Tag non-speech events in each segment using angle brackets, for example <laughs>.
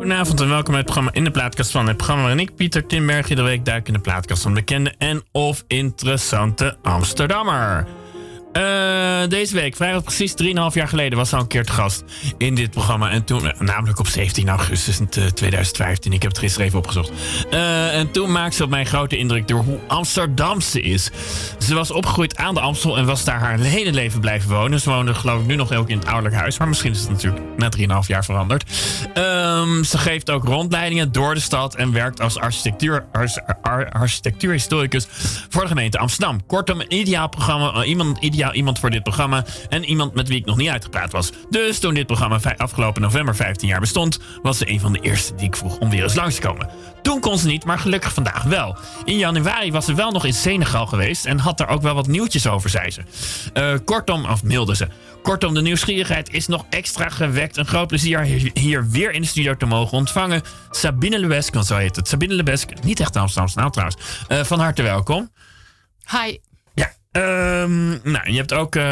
Goedenavond en welkom bij het programma In de Plaatkast van. Het programma waarin ik, Pieter Timberg, iedere week duik in de plaatkast van bekende en of interessante Amsterdammer. Uh, deze week, vrijwel precies 3,5 jaar geleden, was al een keer te gast in dit programma. En toen, namelijk op 17 augustus 2015. Ik heb het gisteren even opgezocht. Uh, en toen maakte ze op mij grote indruk door hoe Amsterdam ze is. Ze was opgegroeid aan de Amstel en was daar haar hele leven blijven wonen. Ze woonde geloof ik nu nog ook in het ouderlijk huis. Maar misschien is het natuurlijk na 3,5 jaar veranderd. Um, ze geeft ook rondleidingen door de stad en werkt als architectuur, architectuurhistoricus voor de gemeente Amsterdam. Kortom, een ideaal programma. Iemand ideaal ja, iemand voor dit programma en iemand met wie ik nog niet uitgepraat was. Dus toen dit programma afgelopen november 15 jaar bestond, was ze een van de eerste die ik vroeg om weer eens langs te komen. Toen kon ze niet, maar gelukkig vandaag wel. In januari was ze wel nog in Senegal geweest en had daar ook wel wat nieuwtjes over, zei ze. Uh, kortom, of mailde ze. Kortom, de nieuwsgierigheid is nog extra gewekt. Een groot plezier hier weer in de studio te mogen ontvangen. Sabine Lebesk, want zo heet het. Sabine Lebesk, niet echt Amsterdamse trouwens. Uh, van harte welkom. Hi. Um, nou, je hebt ook. Uh,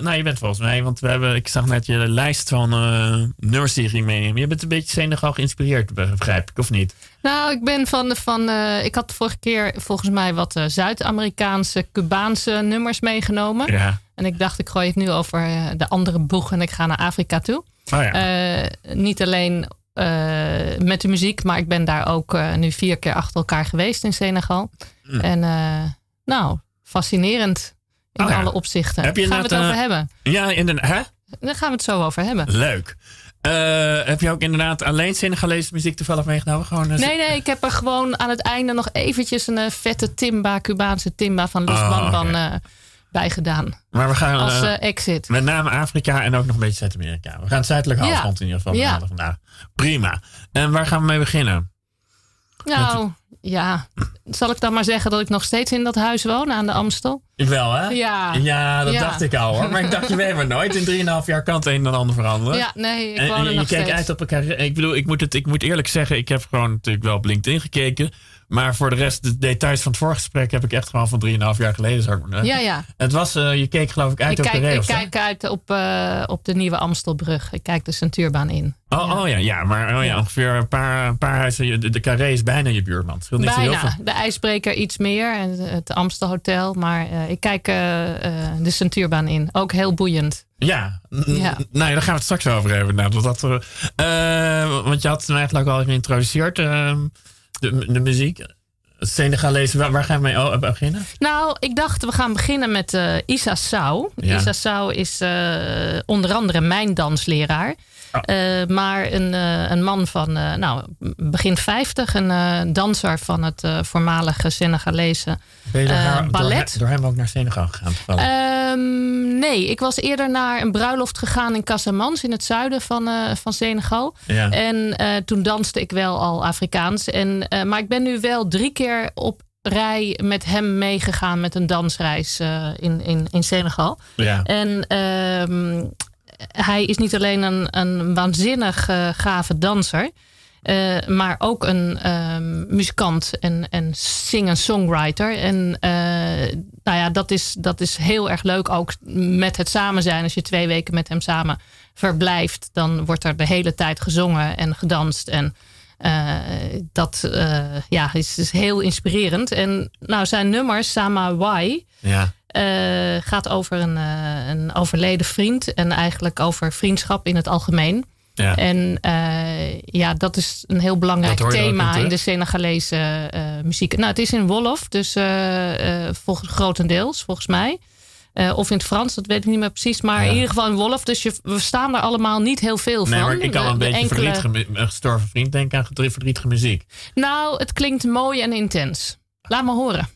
nou, je bent volgens mij, want we hebben. Ik zag net je lijst van uh, nummers die je ging meenemen. Je bent een beetje Senegal geïnspireerd, begrijp ik, of niet? Nou, ik ben van. van uh, ik had de vorige keer volgens mij wat Zuid-Amerikaanse, Cubaanse nummers meegenomen. Ja. En ik dacht, ik gooi het nu over de andere boeg en ik ga naar Afrika toe. Oh ja. niet alleen met de muziek, maar ik ben daar ook nu vier keer achter elkaar geweest in Senegal. Mm. En nou, fascinerend in oh alle opzichten. Heb je gaan we het over eh, hebben? Ja, inderdaad. Hè? Daar gaan we het zo over hebben. Leuk. Uh, heb je ook inderdaad alleen Senegalese muziek toevallig meegenomen? Gewoon, uh, nee, nee, ik heb er gewoon aan het einde nog eventjes een uh, vette timba, Cubaanse timba van Los oh, okay. bij gedaan. Maar we gaan als exit. Met name Afrika en ook nog een beetje Zuid-Amerika. We gaan het zuidelijk halfrond in ieder geval ja. vandaag. Prima. En waar gaan we mee beginnen? Nou, ja, zal ik dan maar zeggen dat ik nog steeds in dat huis woon aan de Amstel? Wel, hè? Ja. Ja, dat dacht ik al hoor. Maar ik dacht, je weet maar nooit. In 3,5 jaar kan het een en ander veranderen. Ja, nee, ik woon en, en, je keek uit op elkaar. Ik bedoel, ik moet, het, ik moet eerlijk zeggen, ik heb gewoon natuurlijk wel op LinkedIn gekeken. Maar voor de rest, de details van het vorige heb ik echt gewoon van 3,5 jaar geleden, zou ik maar Ja, ja. Het was, uh, je keek geloof ik uit op de regels. Ik kijk uit op, uh, op de nieuwe Amstelbrug. Ik kijk de Centuurbaan in. Oh ja, oh, ja, ja. Maar oh, ja, ongeveer een paar, een paar huizen. De, de carré is bijna je buurman. Het niet bijna. Heel veel. De IJsbreker iets meer. En het Amstelhotel. Maar uh, ik kijk de Centuurbaan in. Ook heel boeiend. Ja, ja. nou daar gaan we het straks over hebben. Nou, dat, want je had hem eigenlijk al geïntroduceerd. De, de muziek. Senegalese, waar, waar gaan we mee beginnen? Nou, ik dacht we gaan beginnen met uh, Isa Sau. Isa Sau is uh, onder andere mijn dansleraar. Uh, maar een, uh, een man van uh, nou, begin 50, een danser van het voormalige Senegalese ballet. Door, door, hem ook naar Senegal gegaan? Um, nee, ik was eerder naar een bruiloft gegaan in Casamance in het zuiden van, van Senegal. Ja. En toen danste ik wel al Afrikaans. En, maar ik ben nu wel drie keer op rij met hem meegegaan met een dansreis in, in, in Senegal. Ja. En um, hij is niet alleen een, een waanzinnig uh, gave danser. Uh, maar ook een um, muzikant en, en singer-songwriter. En uh, nou ja, dat is, dat is heel erg leuk ook met het samen zijn. Als je twee weken met hem samen verblijft, dan wordt er de hele tijd gezongen en gedanst. En dat ja, is, is heel inspirerend. En nou, zijn nummers, Sama Wai, ja. Uh, gaat over een, uh, een overleden vriend en eigenlijk over vriendschap in het algemeen. Ja. En uh, ja, dat is een heel belangrijk thema in de Senegalese muziek. Nou, het is in Wolof, dus volgens, grotendeels, volgens mij. of in het Frans, dat weet ik niet meer precies. Maar in ieder geval in Wolof. Dus je, we staan er allemaal niet heel veel van. Nee, maar ik kan een beetje enkele... verdrietige, gestorven vriend denken aan verdrietige muziek. Nou, het klinkt mooi en intens. Laat me horen.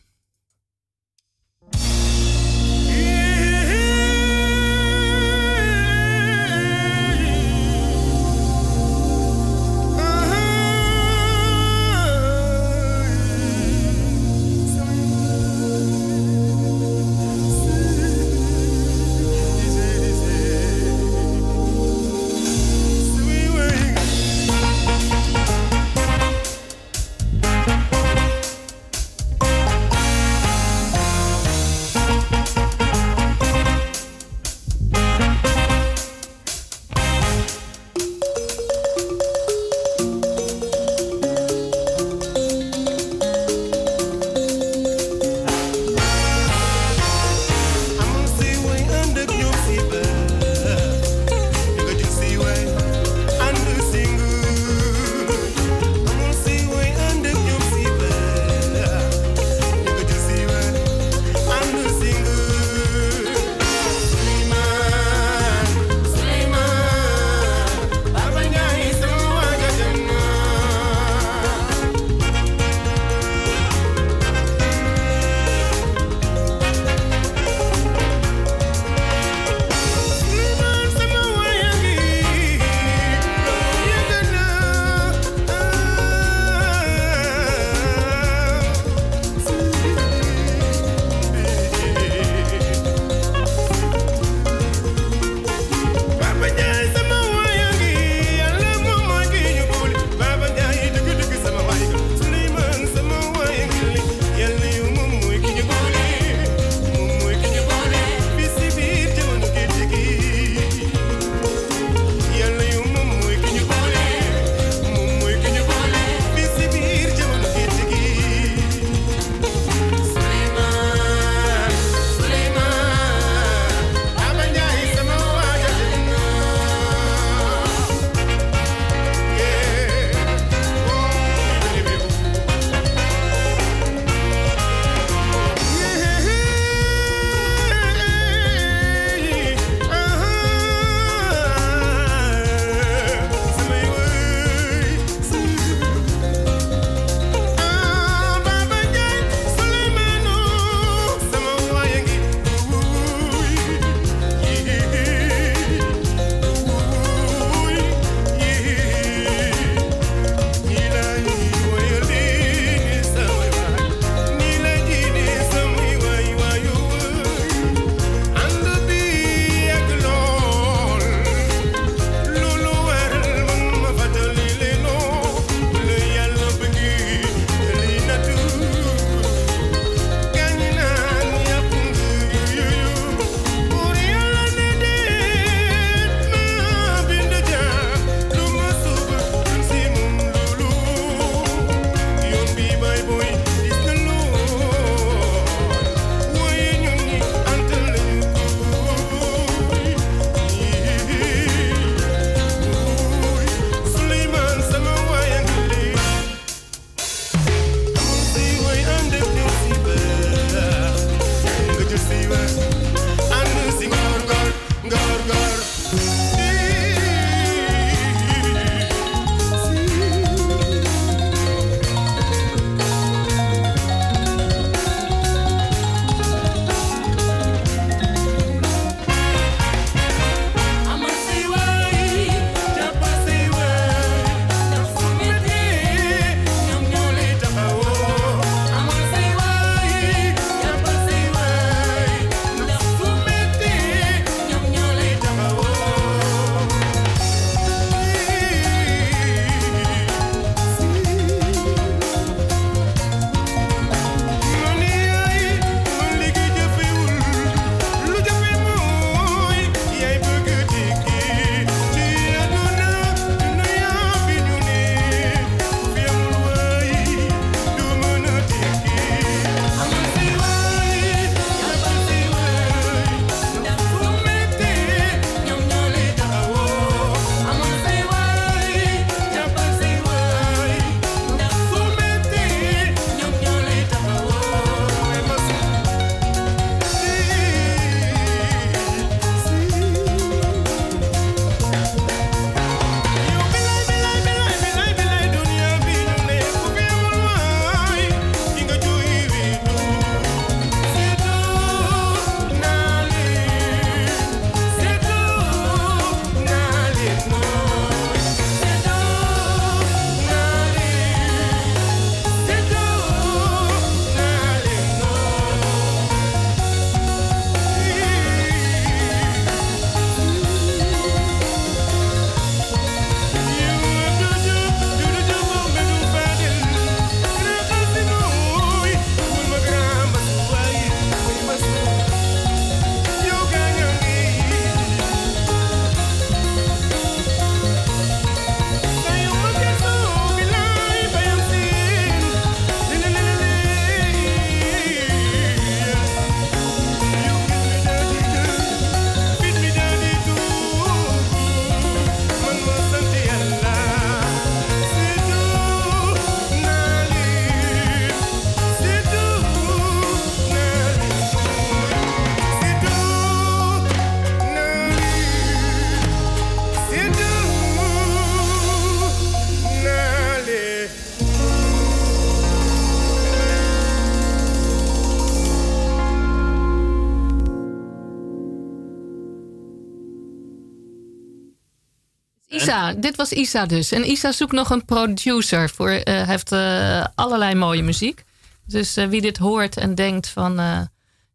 Dit was Isa dus. En Isa zoekt nog een producer. Voor, uh, hij heeft uh, allerlei mooie muziek. Dus uh, wie dit hoort en denkt van...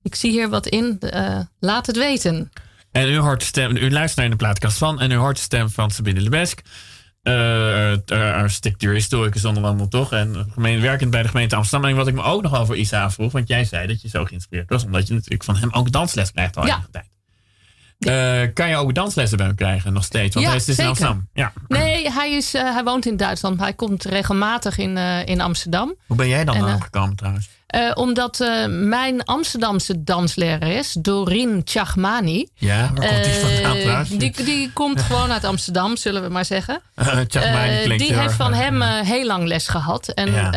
ik zie hier wat in, laat het weten. En u hoort stem, u luistert naar de plaatkast van... en u hoort de stem van Sabine Lebesk. architectuur, historicus onder andere toch. En werkend bij de gemeente Amsterdam. En wat ik me ook nog over Isa vroeg... want jij zei dat je zo geïnspireerd was... omdat je natuurlijk van hem ook dansles krijgt al ja. tijd. Uh, kan je ook danslessen bij hem krijgen nog steeds? Want ja, hij is dus in Amsterdam. Ja. Nee, hij, is, uh, hij woont in Duitsland. Maar hij komt regelmatig in, uh, in Amsterdam. Hoe ben jij dan en, gekomen trouwens? omdat mijn Amsterdamse danslerares, Doreen Chachmani. Ja, waar komt die vandaan trouwens? Die, die komt <laughs> gewoon uit Amsterdam, zullen we maar zeggen. <laughs> Klinkt Die heeft van hem heel lang les gehad. En ja.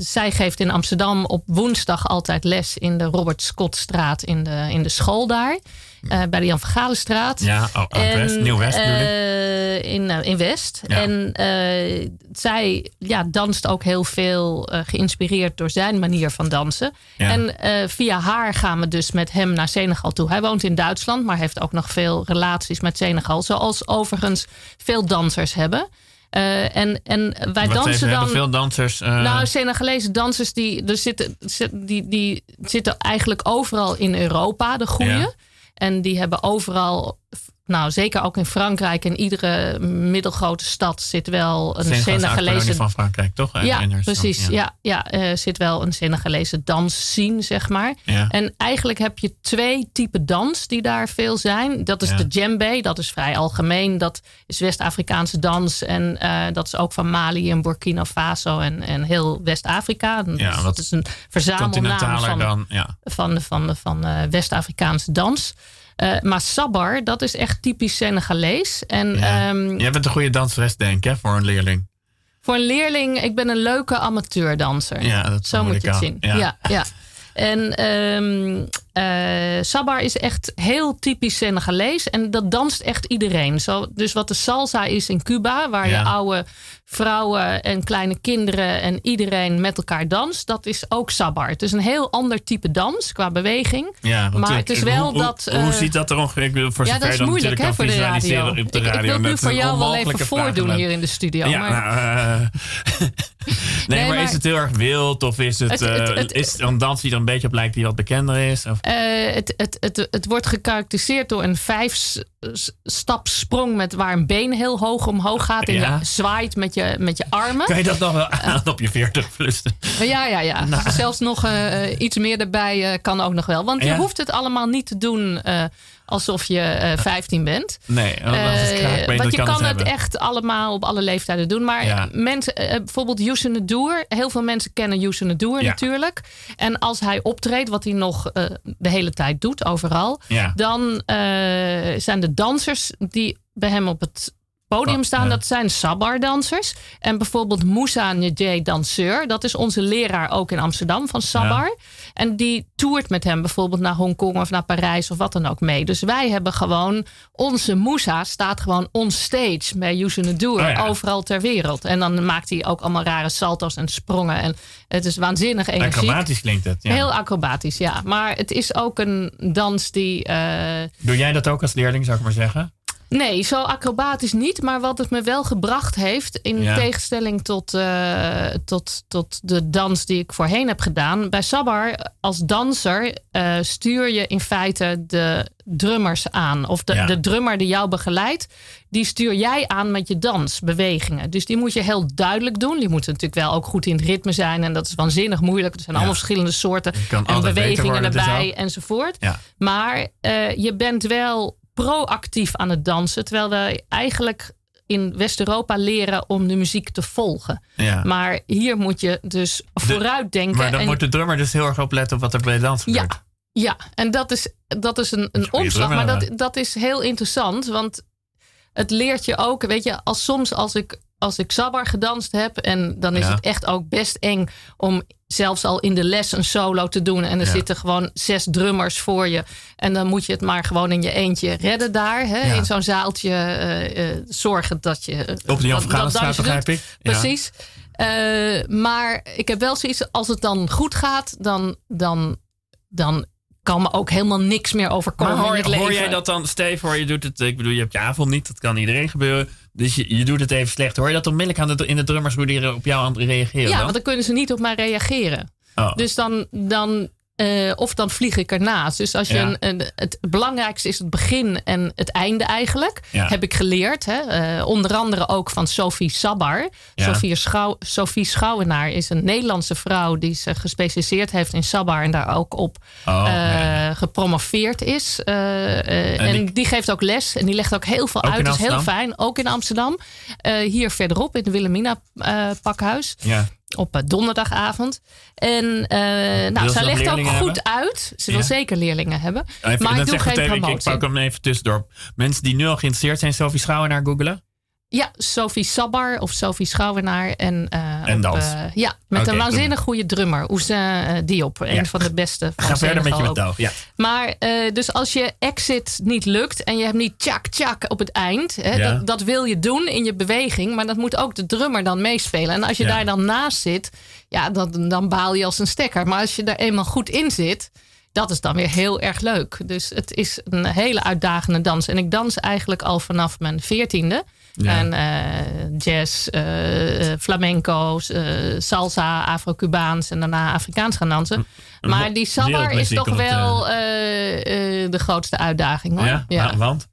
zij geeft in Amsterdam op woensdag altijd les in de Robert Scottstraat in de, in de school daar. Uh, bij de Jan van Galenstraat. Ja, oh, West, Nieuw-West uh, in, uh, in West. Ja. En zij ja, danst ook heel veel geïnspireerd door zijn manier van dansen. Ja. En via haar gaan we dus met hem naar Senegal toe. Hij woont in Duitsland, maar heeft ook nog veel relaties met Senegal. Zoals overigens veel dansers hebben. Uh, en, en wij Wat dansen dan. veel dansers. Uh... Nou, Senegalese dansers die, er zitten, die, die zitten eigenlijk overal in Europa, de goede. Ja. En die hebben overal, nou zeker ook in Frankrijk, in iedere middelgrote stad zit wel een Senegalese. van Frankrijk, toch? Ja, precies. Ja, ja, ja uh, zit wel een Senegalese dansscene, zeg maar. Ja. En eigenlijk heb je twee typen dans die daar veel zijn. Dat is Ja. de djembe, dat is vrij algemeen. Dat is West-Afrikaanse dans. En eh, dat is ook van Mali en Burkina Faso en, en heel West-Afrika. Ja, dat is een verzamelnaam van, ja. van, van, van eh, West-Afrikaanse dans. Eh, maar Sabbar, dat is echt typisch Senegalees. En Ja. ehm, Jij bent een goede danseres, denk ik, hè, voor een leerling. voor een leerling, ik ben een leuke amateurdanser. Ja, dat Zo moet je het zien. Ja. Ja, ja. <laughs> En ehm Sabbar is echt heel typisch Senegalees. En dat danst echt iedereen. Zo, dus wat de salsa is in Cuba, waar Ja. je oude vrouwen en kleine kinderen en iedereen met elkaar danst, dat is ook Sabbar. Het is een heel ander type dans qua beweging. Ja, Maar het is wel hoe, dat, Hoe, eh, ziet dat er ongeveer? Voor ja, dat is moeilijk hè, voor de radio. visualiseren op de Ik, wil nu voor jou wel even voordoen hier in de studio. Ja, maar, nou, eh, <laughs> nee, maar, maar- is het heel erg wild? Of is het, Het- het- het- is een dans die er een beetje op lijkt die wat bekender is? Of? Eh, het, het, het, het wordt gekarakteriseerd door een vijf-stap sprong met waar een been heel hoog omhoog gaat. En Ja. je zwaait met je, met je armen. Kan je dat nog wel aan op je 40 plus? Ja, ja, ja. Nou. Zelfs nog eh, iets meer erbij eh, kan ook nog wel. Want je hoeft het allemaal niet te doen alsof je eh 15 bent. Nee, ben want je kan, kan het echt allemaal op alle leeftijden doen. Maar Ja. mensen, eh, bijvoorbeeld Youssou N'Dour. Heel veel mensen kennen Youssou N'Dour Ja. natuurlijk. En als hij optreedt, wat hij nog de hele tijd doet, overal. Ja. Dan zijn de dansers die bij hem op het podium staan, ja. dat zijn Sabbar-dansers. En bijvoorbeeld Moussa Njej Danseur, dat is onze leraar ook in Amsterdam van Sabbar. En die toert met hem bijvoorbeeld naar Hongkong of naar Parijs of wat dan ook mee. Dus wij hebben gewoon, onze Moussa staat gewoon on stage bij Youssou N'Dour Oh ja. overal ter wereld. En dan maakt hij ook allemaal rare salto's en sprongen. En het is waanzinnig energiek. Acrobatisch klinkt het. Ja. Heel acrobatisch, ja. Maar het is ook een dans die. eh, Doe jij dat ook als leerling, zou ik maar zeggen? Nee, zo acrobatisch niet. Maar wat het me wel gebracht heeft, in Ja. tegenstelling tot, eh, tot, tot de dans die ik voorheen heb gedaan. Bij Sabbar als danser eh, stuur je in feite de drummers aan. Of de, Ja. de drummer die jou begeleidt, die stuur jij aan met je dansbewegingen. Dus die moet je heel duidelijk doen. Die moeten natuurlijk wel ook goed in het ritme zijn. En dat is waanzinnig moeilijk. Er zijn Ja. allemaal verschillende soorten en bewegingen erbij enzovoort. Maar eh, je bent wel proactief aan het dansen. Terwijl we eigenlijk in West-Europa leren om de muziek te volgen. Ja. Maar hier moet je dus vooruit denken. Maar dan en, moet de drummer dus heel erg opletten op wat er bij dans gebeurt. ja, ja, en dat is, dat is een, een omslag. Maar dat, dat is heel interessant. Want het leert je ook, weet je, als soms als ik, als ik Sabbar gedanst heb. En dan is Ja. het echt ook best eng om zelfs al in de les een solo te doen. En er Ja. zitten gewoon zes drummers voor je. En dan moet je het maar gewoon in je eentje redden daar. Hè? Ja. In zo'n zaaltje eh, eh, zorgen dat je... eh, Op de Jan doet. begrijp ik. Precies. Maar ik heb wel zoiets, als het dan goed gaat, dan, dan, dan kan me ook helemaal niks meer overkomen. Maar hoor, in het leven. hoor jij dat dan? Stel je voor, je doet het. Ik bedoel, je hebt je avond niet. Dat kan iedereen gebeuren. Dus je, je doet het even slecht. Hoor je dat onmiddellijk aan de, in de drummers hoe die op jou aan reageren? Ja, dan? want dan kunnen ze niet op mij reageren. Oh. Dus dan, dan uh, of dan vlieg ik ernaast. Dus als je Ja. een, een- het belangrijkste is het begin en het einde eigenlijk. Ja. Heb ik geleerd. Hè? Eh, onder andere ook van Sophie Sabbar. Ja. Sophie, Schouw, Sophie Schouwenaar is een Nederlandse vrouw die zich gespecialiseerd heeft in Sabbar en daar ook op Oh, eh, gepromoveerd is. Eh, eh, En en die- die geeft ook les en die legt ook heel veel Ook uit. Dat is heel fijn. Ook in Amsterdam. Eh, hier verderop in het Wilhelmina eh, pakhuis ja. Op eh, donderdagavond. En eh, nou, ze zij legt ook goed hebben? uit. Ze wil Ja. zeker leerlingen hebben. Even, maar ik doe geen meteen, ik, promotie. pak hem even tussendoor. Mensen die nu al geïnteresseerd zijn, Sophie Schouwenaar googelen. Ja, Sophie Sabbar of Sophie Schouwenaar. En, eh, En op, dans. eh, ja, met een waanzinnig goede drummer. Oezin eh, Diop. Een Ja. van de beste van Ga verder met je. Ja. Maar dus als je exit niet lukt en je hebt niet tjak tjak op het eind, hè, Ja. dat, dat wil je doen in je beweging, maar dat moet ook de drummer dan meespelen. En als je Ja. daar dan naast zit, ja, dan, dan baal je als een stekker. Maar als je daar eenmaal goed in zit, dat is dan weer heel erg leuk. Dus het is een hele uitdagende dans. En ik dans eigenlijk al vanaf mijn veertiende. Ja. En eh, jazz, eh, eh, flamenco's, eh, salsa, Afro-Cubaans en daarna Afrikaans gaan dansen. Maar die sabbar is toch wel de grootste uitdaging hoor. Ja? Ah, want?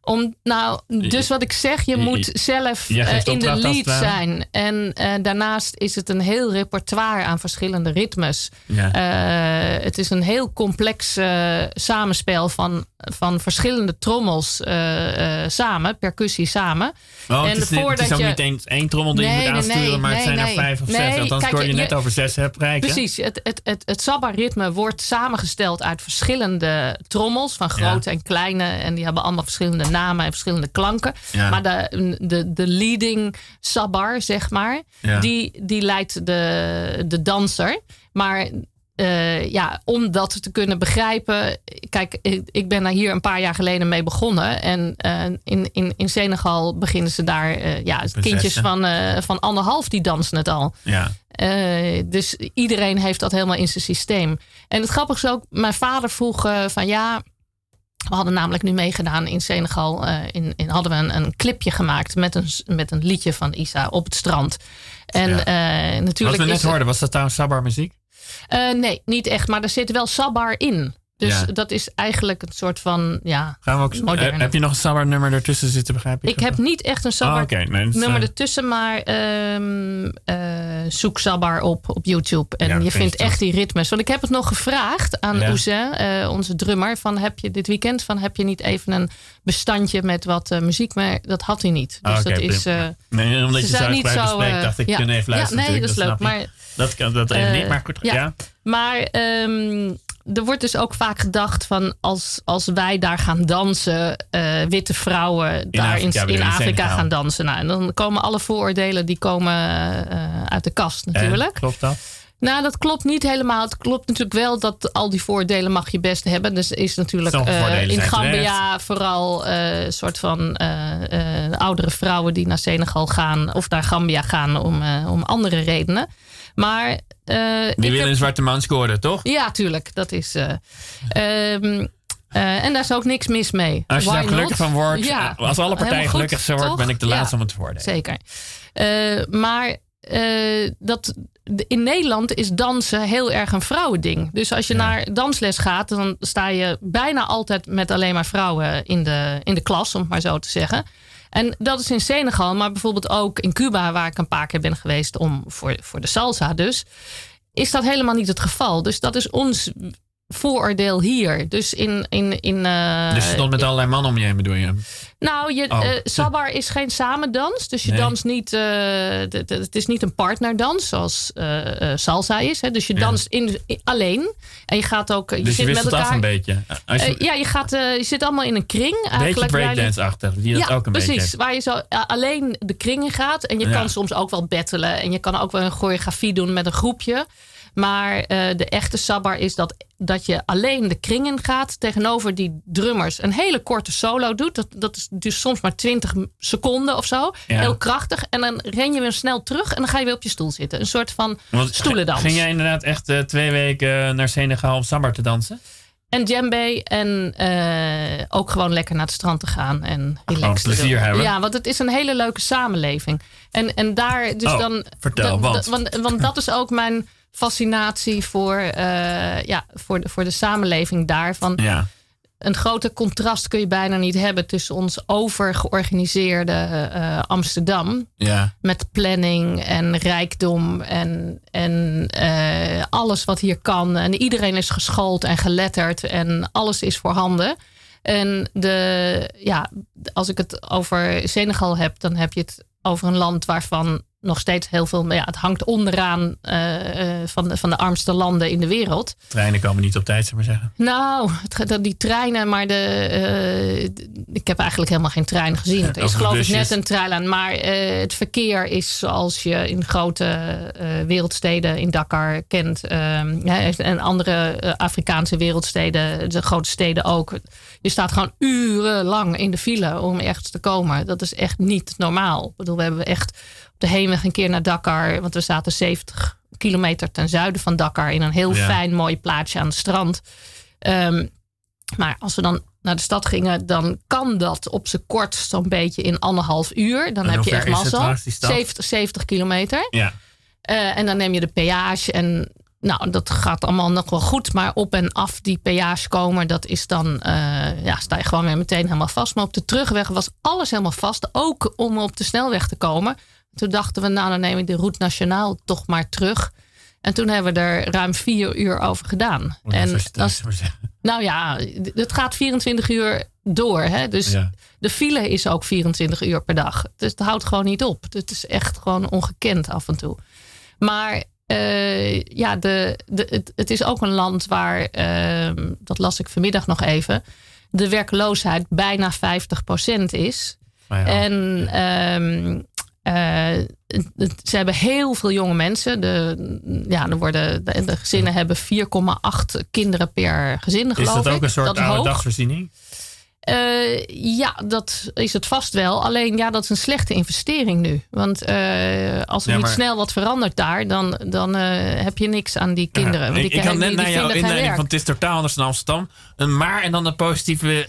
Om, nou, dus wat ik zeg, je moet zelf in de lead zijn. En daarnaast is het een heel repertoire aan verschillende ritmes. Ja. Het is een heel complex samenspel van, van verschillende trommels eh, eh, samen, percussie samen. Oh, en het, is, het voordat is ook je- niet één, één trommel die je Nee, moet nee, aansturen, nee, maar het zijn er vijf of zes. Althans kijk, scoor je je- net over zes hebt. Precies, het, het, het, het Sabba-ritme wordt samengesteld uit verschillende trommels, van grote en kleine. En die hebben allemaal verschillende namen en verschillende klanken. Ja. Maar de, de, de leading Sabbar, zeg maar, Ja. die, die leidt de, de danser. Maar eh, ja, om dat te kunnen begrijpen. Kijk, ik, ik ben daar hier een paar jaar geleden mee begonnen. En eh, in, in, in Senegal beginnen ze daar. eh, ja, kindjes van, van anderhalf die dansen het al. Ja. Dus iedereen heeft dat helemaal in zijn systeem. En het grappige is ook, mijn vader vroeg van ja. We hadden namelijk nu meegedaan in Senegal. in, in, hadden we een, een clipje gemaakt met een, met een liedje van Isa op het strand. En Ja. eh, Wat natuurlijk. we net hoorden, was dat trouwens Sabbar muziek? Eh, nee, niet echt. Maar er zit wel sabbar in. Dus Ja. dat is eigenlijk een soort van. Ja, Gaan we ook, Moderne. heb je nog een Sabbar nummer ertussen zitten, begrijp ik? ik heb niet echt een sabbar Oh, oké. Nee, dat is, nummer eh, ertussen, maar ehm, eh, zoek Sabbar op op YouTube. En Ja, je vind je vindt echt die ritmes. Want ik heb het nog gevraagd aan Ja. Eh, onze drummer. Van heb je dit weekend van heb je niet even een bestandje met wat muziek? Maar dat had hij niet. Dus Ah, oké, dat is. prima. eh, Nee, omdat ze je zo zijn niet zo. dacht ik, ja. kunnen even luisteren. Ja, nee, dat is leuk. natuurlijk, Maar. Dat kan dat even niet, maar goed. ja. Ja. Maar ehm, er wordt dus ook vaak gedacht van als, als wij daar gaan dansen, eh, witte vrouwen daar Afrika in, in in Afrika gaan dansen. Nou, en dan komen alle vooroordelen die komen eh, uit de kast natuurlijk. klopt dat? Nou, dat klopt niet helemaal. Het klopt natuurlijk wel dat al die voordelen mag je best hebben. Dus is natuurlijk eh, in Gambia vooral een soort van oudere vrouwen die naar Senegal gaan of naar Gambia gaan om, om andere redenen. Maar eh, Die ik willen heb- een zwarte man scoren, toch? ja, tuurlijk. Dat is. eh, ehm, eh, en daar is ook niks mis mee. Als je Why daar gelukkig not? van wordt, Ja, als alle partijen gelukkig wordt, toch? ben ik de Ja. laatste om het te voordelen. Zeker. Eh, maar eh, dat, in Nederland is dansen heel erg een vrouwending. Dus als je Ja. naar dansles gaat, dan sta je bijna altijd met alleen maar vrouwen in de, in de klas, om het maar zo te zeggen. En dat is in Senegal, maar bijvoorbeeld ook in Cuba, waar ik een paar keer ben geweest om voor, voor de salsa dus, is dat helemaal niet het geval. Dus dat is ons vooroordeel hier. Dus in. in, in eh, Dus je stond met allerlei mannen om je heen, bedoel je? nou, je, Oh. eh, Sabbar is geen samendans. Dus je Nee. danst niet. eh, het is niet een partnerdans zoals eh, eh, salsa is. Hè? Dus je Ja. danst in, in- alleen. En je gaat ook. Je Dus je zit met af elkaar. een beetje. Je, Eh, ja, je, gaat, eh, je zit allemaal in een kring. Eigenlijk waar je- breakdance-achtig, die dat ja, ook een precies. beetje. Waar je zo eh, alleen de kring in gaat. En je Ja. kan soms ook wel battelen. En je kan ook wel een choreografie doen met een groepje. Maar eh, de echte sabbar is dat, dat je alleen de kring in gaat. Tegenover die drummers een hele korte solo doet. Dat, dat is dus soms maar 20 seconden of zo. Ja. Heel krachtig. En dan ren je weer snel terug. En dan ga je weer op je stoel zitten. Een soort van Want stoelendans. Ging jij inderdaad echt eh, twee weken naar Senegal om Sabbar te dansen? En djembe en uh, ook gewoon lekker naar het strand te gaan en relaxed plezier hebben. Ja, want het is een hele leuke samenleving. En, en daar dus oh, dan... Vertel, want. want. Want dat is ook mijn fascinatie voor, uh, ja, voor, de, voor de samenleving daar. Van, ja een groter contrast kun je bijna niet hebben tussen ons overgeorganiseerde uh, Amsterdam. Ja. Met planning en rijkdom en, en uh, alles wat hier kan. En iedereen is geschoold en geletterd en alles is voorhanden. En de, ja, als ik het over Senegal heb, dan heb je het over een land waarvan nog steeds heel veel. Ja, het hangt onderaan uh, van, de, van de armste landen in de wereld. Treinen komen niet op tijd, zou maar zeggen. Nou, het, die treinen, maar de, uh, ik heb eigenlijk helemaal geen trein gezien. <laughs> Er is geloof ik net een trein. Maar het verkeer is zoals je in grote wereldsteden in Dakar kent. en andere Afrikaanse wereldsteden, de grote steden ook. Je staat gewoon urenlang in de file om ergens te komen. Dat is echt niet normaal. Ik bedoel, we hebben echt de heenweg een keer naar Dakar. Want we zaten 70 kilometer ten zuiden van Dakar. In een heel fijn mooi plaatsje aan het strand. Ehm, maar als we dan naar de stad gingen, dan kan dat op zijn kort zo'n beetje in anderhalf uur. Dan heb je echt mazzel. 70, 70 kilometer. Ja. Uh, en dan neem je de peage. En nou, dat gaat allemaal nog wel goed. Maar op en af die peage komen, dat is dan, uh, ja, sta je gewoon weer meteen helemaal vast. Maar op de terugweg was alles helemaal vast. Ook om op de snelweg te komen. Toen dachten we, nou dan neem ik de route nationaal toch maar terug. En toen hebben we er ruim vier uur over gedaan. en als, nou ja, het gaat 24 uur door. Hè? Dus de file is ook 24 uur per dag. Dus het houdt gewoon niet op. Het is echt gewoon ongekend af en toe. Maar uh, ja, de, de, het, het, is ook een land waar, uh, dat las ik vanmiddag nog even, de werkloosheid bijna 50% is. ja. En um, uh, ze hebben heel veel jonge mensen. De, ja, er worden, de, gezinnen hebben 4,8 kinderen per gezin, geloof ik. Is dat ook een soort oude dagsvoorziening? Uh, ja, dat is het vast wel. Alleen ja, dat is een slechte investering nu. Want uh, als er niet snel wat verandert daar, dan, dan uh, heb je niks aan die kinderen. Ja, Want ik, ik had net naar jouw inleiding van het is totaal anders dan Amsterdam. Een maar en dan een positieve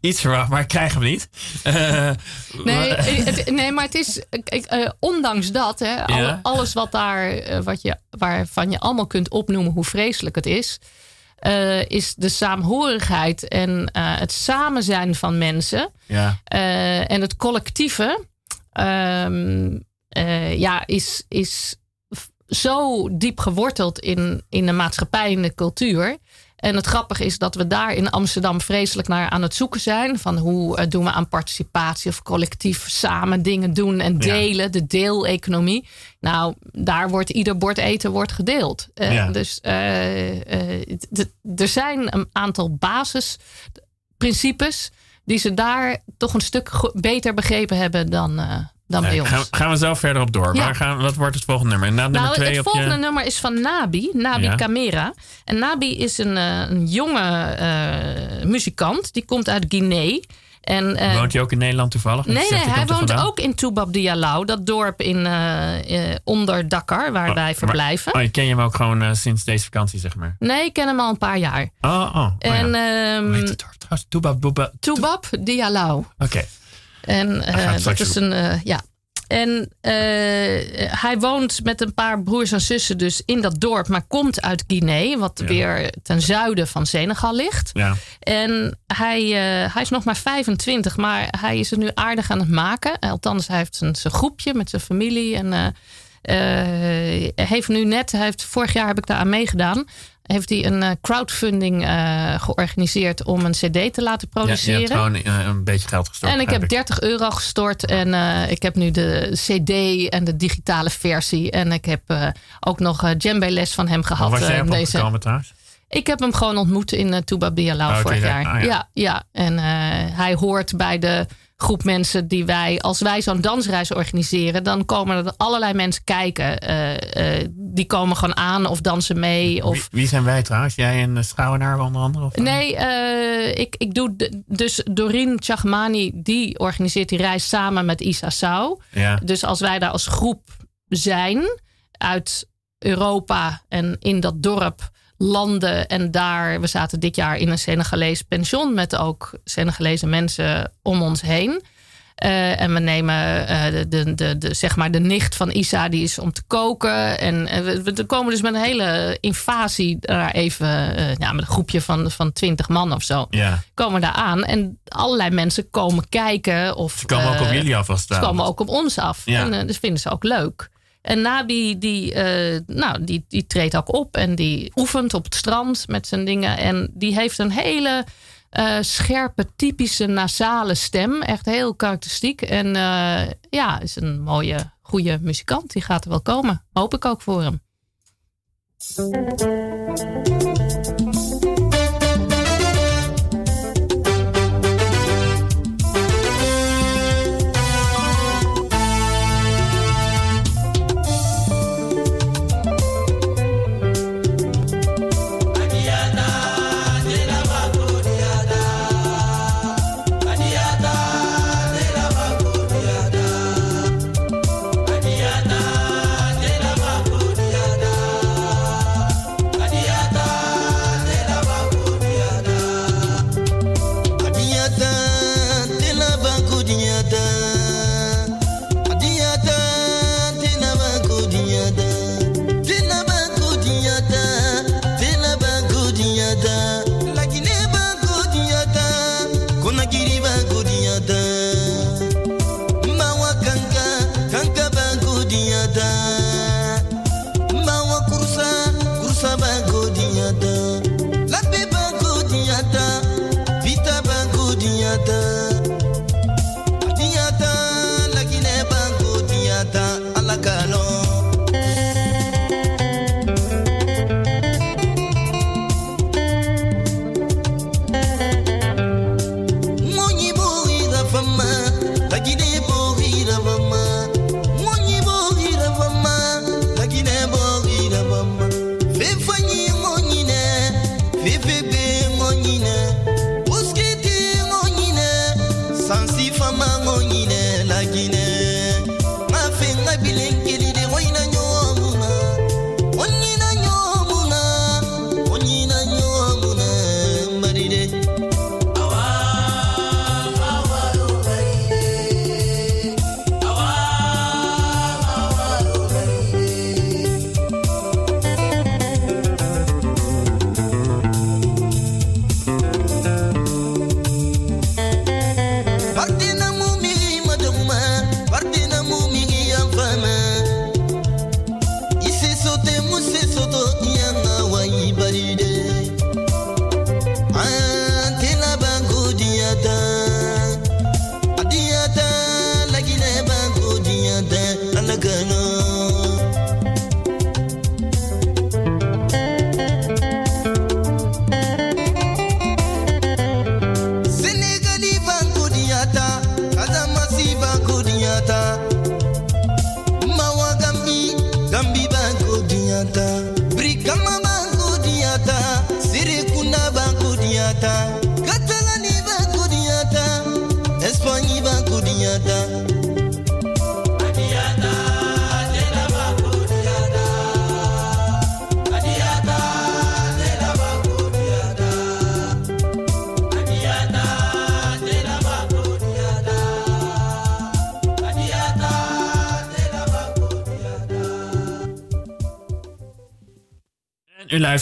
iets verwacht, maar ik krijg hem niet. nee, het, nee, maar het is, ondanks dat, hè, ja. alles wat daar, wat je, waarvan je allemaal kunt opnoemen hoe vreselijk het is uh, is de saamhorigheid en uh, het samen zijn van mensen. Ja. Uh, en het collectieve um, ja, is, is zo diep geworteld in, in de maatschappij en de cultuur. En het grappige is dat we daar in Amsterdam vreselijk naar aan het zoeken zijn. Van hoe uh, doen we aan participatie of collectief samen dingen doen en delen. De deeleconomie. Nou, daar wordt ieder bord eten wordt gedeeld. Uh, ja. Dus uh, er zijn een aantal basisprincipes die ze daar toch een stuk beter begrepen hebben dan, dan bij ons. Gaan, gaan, we zo verder op door. Ja. gaan, wat wordt het volgende nummer? Na nummer nou, twee het volgende nummer is van Nabi. Nabi ja. Camera. En Nabi is een, een jonge uh, muzikant. Die komt uit Guinea. En, uh, woont hij ook in Nederland toevallig? Nee, nee hij woont ook in Toubab Dialaw. Dat dorp in, uh, onder Dakar, waar oh, wij verblijven. Maar, oh, ken je hem ook gewoon sinds deze vakantie, zeg maar? Nee, ik ken hem al een paar jaar. Oh, oh. En, oh ja. um, Hoe heet het dorp trouwens? Toubab, Toubab Dialaw. Oké. Okay. En dat is een, ja, en uh, hij woont met een paar broers en zussen dus in dat dorp, maar komt uit Guinea, wat ja. weer ten zuiden van Senegal ligt. Ja. En hij, hij is nog maar 25, maar hij is het nu aardig aan het maken. Althans, hij heeft zijn, zijn groepje met zijn familie en heeft nu net, hij heeft, vorig jaar heb ik daar aan meegedaan heeft hij een uh, crowdfunding uh, georganiseerd om een CD te laten produceren. Ja, je hebt gewoon uh, een beetje geld gestort. En ik heb 30 euro gestort. En ik heb nu de CD en de digitale versie. En ik heb ook nog djembe les van hem gehad. Waar was jij op deze... gekomen trouwens? Ik heb hem gewoon ontmoet in uh, Toubab Dialaw oh, vorig jaar. Ah, ja. ja. Ja, En hij hoort bij de groep mensen die wij, als wij zo'n dansreis organiseren, dan komen er allerlei mensen kijken. Uh, uh, die komen gewoon aan of dansen mee. Of... Wie, wie zijn wij trouwens? Jij en Schouwenaar onder andere? Of nee, uh, ik, ik doe dus Doreen Chagmani, die organiseert die reis samen met Isa Sau. Ja. Dus als wij daar als groep zijn uit Europa en in dat dorp landen. En daar, we zaten dit jaar in een Senegalees pension met ook Senegalese mensen om ons heen. Uh, en we nemen uh, de, de, de, de, zeg maar de nicht van Isa, die is om te koken. En we, we, komen dus met een hele invasie daar even, ja, met een groepje van, van twintig man of zo. Ja. Komen daar aan. En allerlei mensen komen kijken. Of, ze komen ook op jullie af als Ze komen ook op ons af. Ja. En dus vinden ze ook leuk. En Nabi, die, nou, die, die treedt ook op en die oefent op het strand met zijn dingen. En die heeft een hele uh, scherpe, typische nasale stem. Echt heel karakteristiek. En uh, ja, is een mooie, goede muzikant. Die gaat er wel komen. Hoop ik ook voor hem.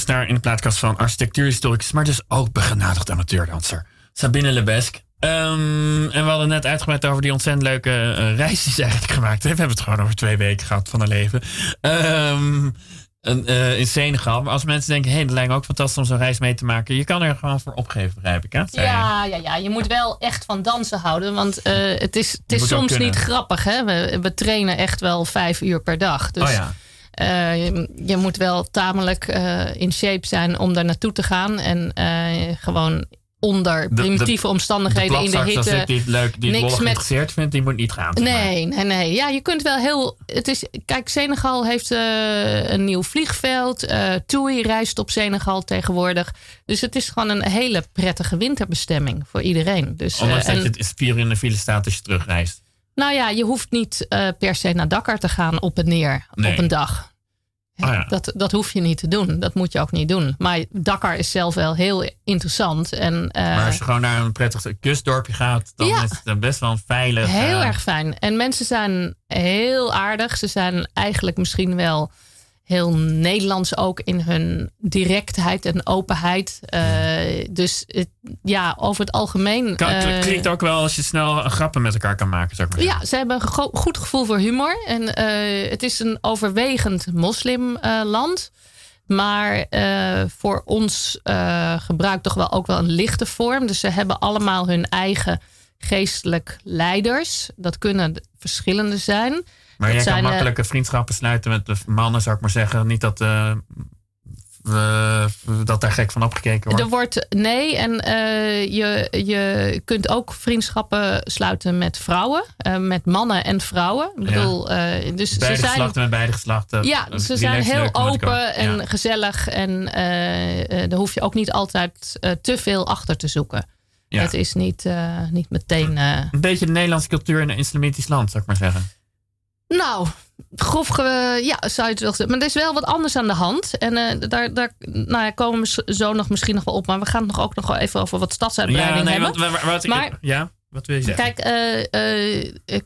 Naar in de plaatkast van architectuurhistoricus, maar dus ook begenadigd amateurdanser Sabine Lebesk. Um, en we hadden net uitgebreid over die ontzettend leuke uh, reis die ze eigenlijk gemaakt heeft. We hebben het gewoon over twee weken gehad van haar leven. Um, uh, in Senegal. Maar als mensen denken, hé, hey, dat lijkt me ook fantastisch om zo'n reis mee te maken. Je kan er gewoon voor opgeven, begrijp ik. Hè? Ja, ja, ja, je moet wel echt van dansen houden. Want uh, het is, het is soms niet grappig. Hè? We, we trainen echt wel vijf uur per dag. Dus oh ja. Uh, je, je, moet wel tamelijk uh, in shape zijn om daar naartoe te gaan. En uh, gewoon onder primitieve de, omstandigheden de in de hitte. Als ik leuk, die het met... geïnteresseerd vindt, die moet niet gaan. Nee, nee, nee. Ja, je kunt wel heel. Het is, kijk, Senegal heeft een nieuw vliegveld. TUI reist op Senegal tegenwoordig. Dus het is gewoon een hele prettige winterbestemming voor iedereen. Dus, Ondanks dat je het vier uur in de file staat als je terugreist. Nou ja, je hoeft niet uh, per se naar Dakar te gaan op en neer nee. op een dag. Oh dat, dat hoef je niet te doen. Dat moet je ook niet doen. Maar Dakar is zelf wel heel interessant. En, uh, maar als je gewoon naar een prettig kustdorpje gaat, dan is het best wel veilig. Heel uh, erg fijn. En mensen zijn heel aardig. Ze zijn eigenlijk misschien wel heel Nederlands ook in hun directheid en openheid. Uh, dus het, ja, over het algemeen. Kan, het uh, klinkt ook wel als je snel grappen met elkaar kan maken, zeg maar Ja, ze hebben een goed gevoel voor humor. En uh, het is een overwegend moslimland. maar voor ons gebruikt toch wel ook wel een lichte vorm. Dus ze hebben allemaal hun eigen geestelijk leiders. Dat kunnen verschillende zijn. Maar jij kan eh, makkelijke vriendschappen sluiten met de mannen, zou ik maar zeggen. Niet dat, uh, dat daar gek van opgekeken wordt. Er wordt nee. En uh, je, je kunt ook vriendschappen sluiten met vrouwen. Uh, met mannen en vrouwen. Ik bedoel, dus beide ze zijn, geslachten met beide geslachten. Ja, ze zijn heel open en ja. gezellig. En daar hoef je ook niet altijd te veel achter te zoeken. Ja. Het is niet, niet meteen. Een beetje de Nederlandse cultuur in een islamitisch land, zou ik maar zeggen. Nou, grof, ja, zou je het wel zeggen. Maar er is wel wat anders aan de hand. En uh, daar, daar nou ja, komen we zo nog misschien nog wel op. Maar we gaan het nog ook nog wel even over wat stadsuitbreiding ja, nee, hebben. Wat, wat, maar, ja, wat wil je zeggen? Kijk, uh, uh,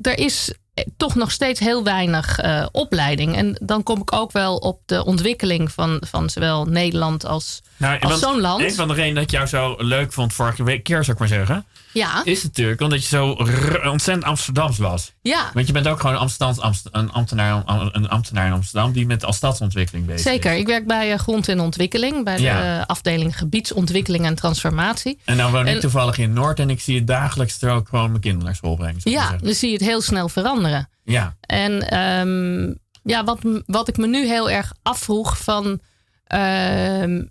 er is toch nog steeds heel weinig uh, opleiding. En dan kom ik ook wel op de ontwikkeling van, van zowel Nederland als, nou, als zo'n land. Een van de redenen dat ik jou zo leuk vond vorige week, keer, zou ik maar zeggen. Ja. Is natuurlijk omdat je zo ontzettend Amsterdams was. Ja. Want je bent ook gewoon Amsterdam, een, ambtenaar, een ambtenaar in Amsterdam die met als stadsontwikkeling bezig Zeker. is. Ik werk bij uh, Grond en Ontwikkeling, bij de afdeling gebiedsontwikkeling en transformatie. En dan woon ik toevallig in Noord en ik zie het dagelijks er ook gewoon mijn kinderen naar school brengen. Ja, dan zie je het heel snel veranderen. Ja. En um, ja, wat, wat ik me nu heel erg afvroeg van... Uh,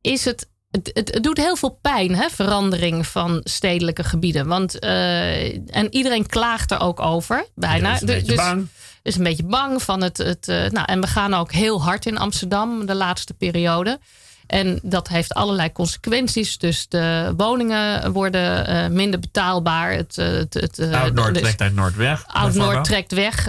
is het het, het, het, doet heel veel pijn, hè, verandering van stedelijke gebieden. Want, uh, en iedereen klaagt er ook over, bijna. is een beetje dus, bang. Is een beetje bang van het. het uh, nou, en we gaan ook heel hard in Amsterdam de laatste periode. En dat heeft allerlei consequenties. Dus de woningen worden uh, minder betaalbaar. Het, het, het, Oud-Noord dus, trekt uit Noord weg. Oud-Noord trekt weg.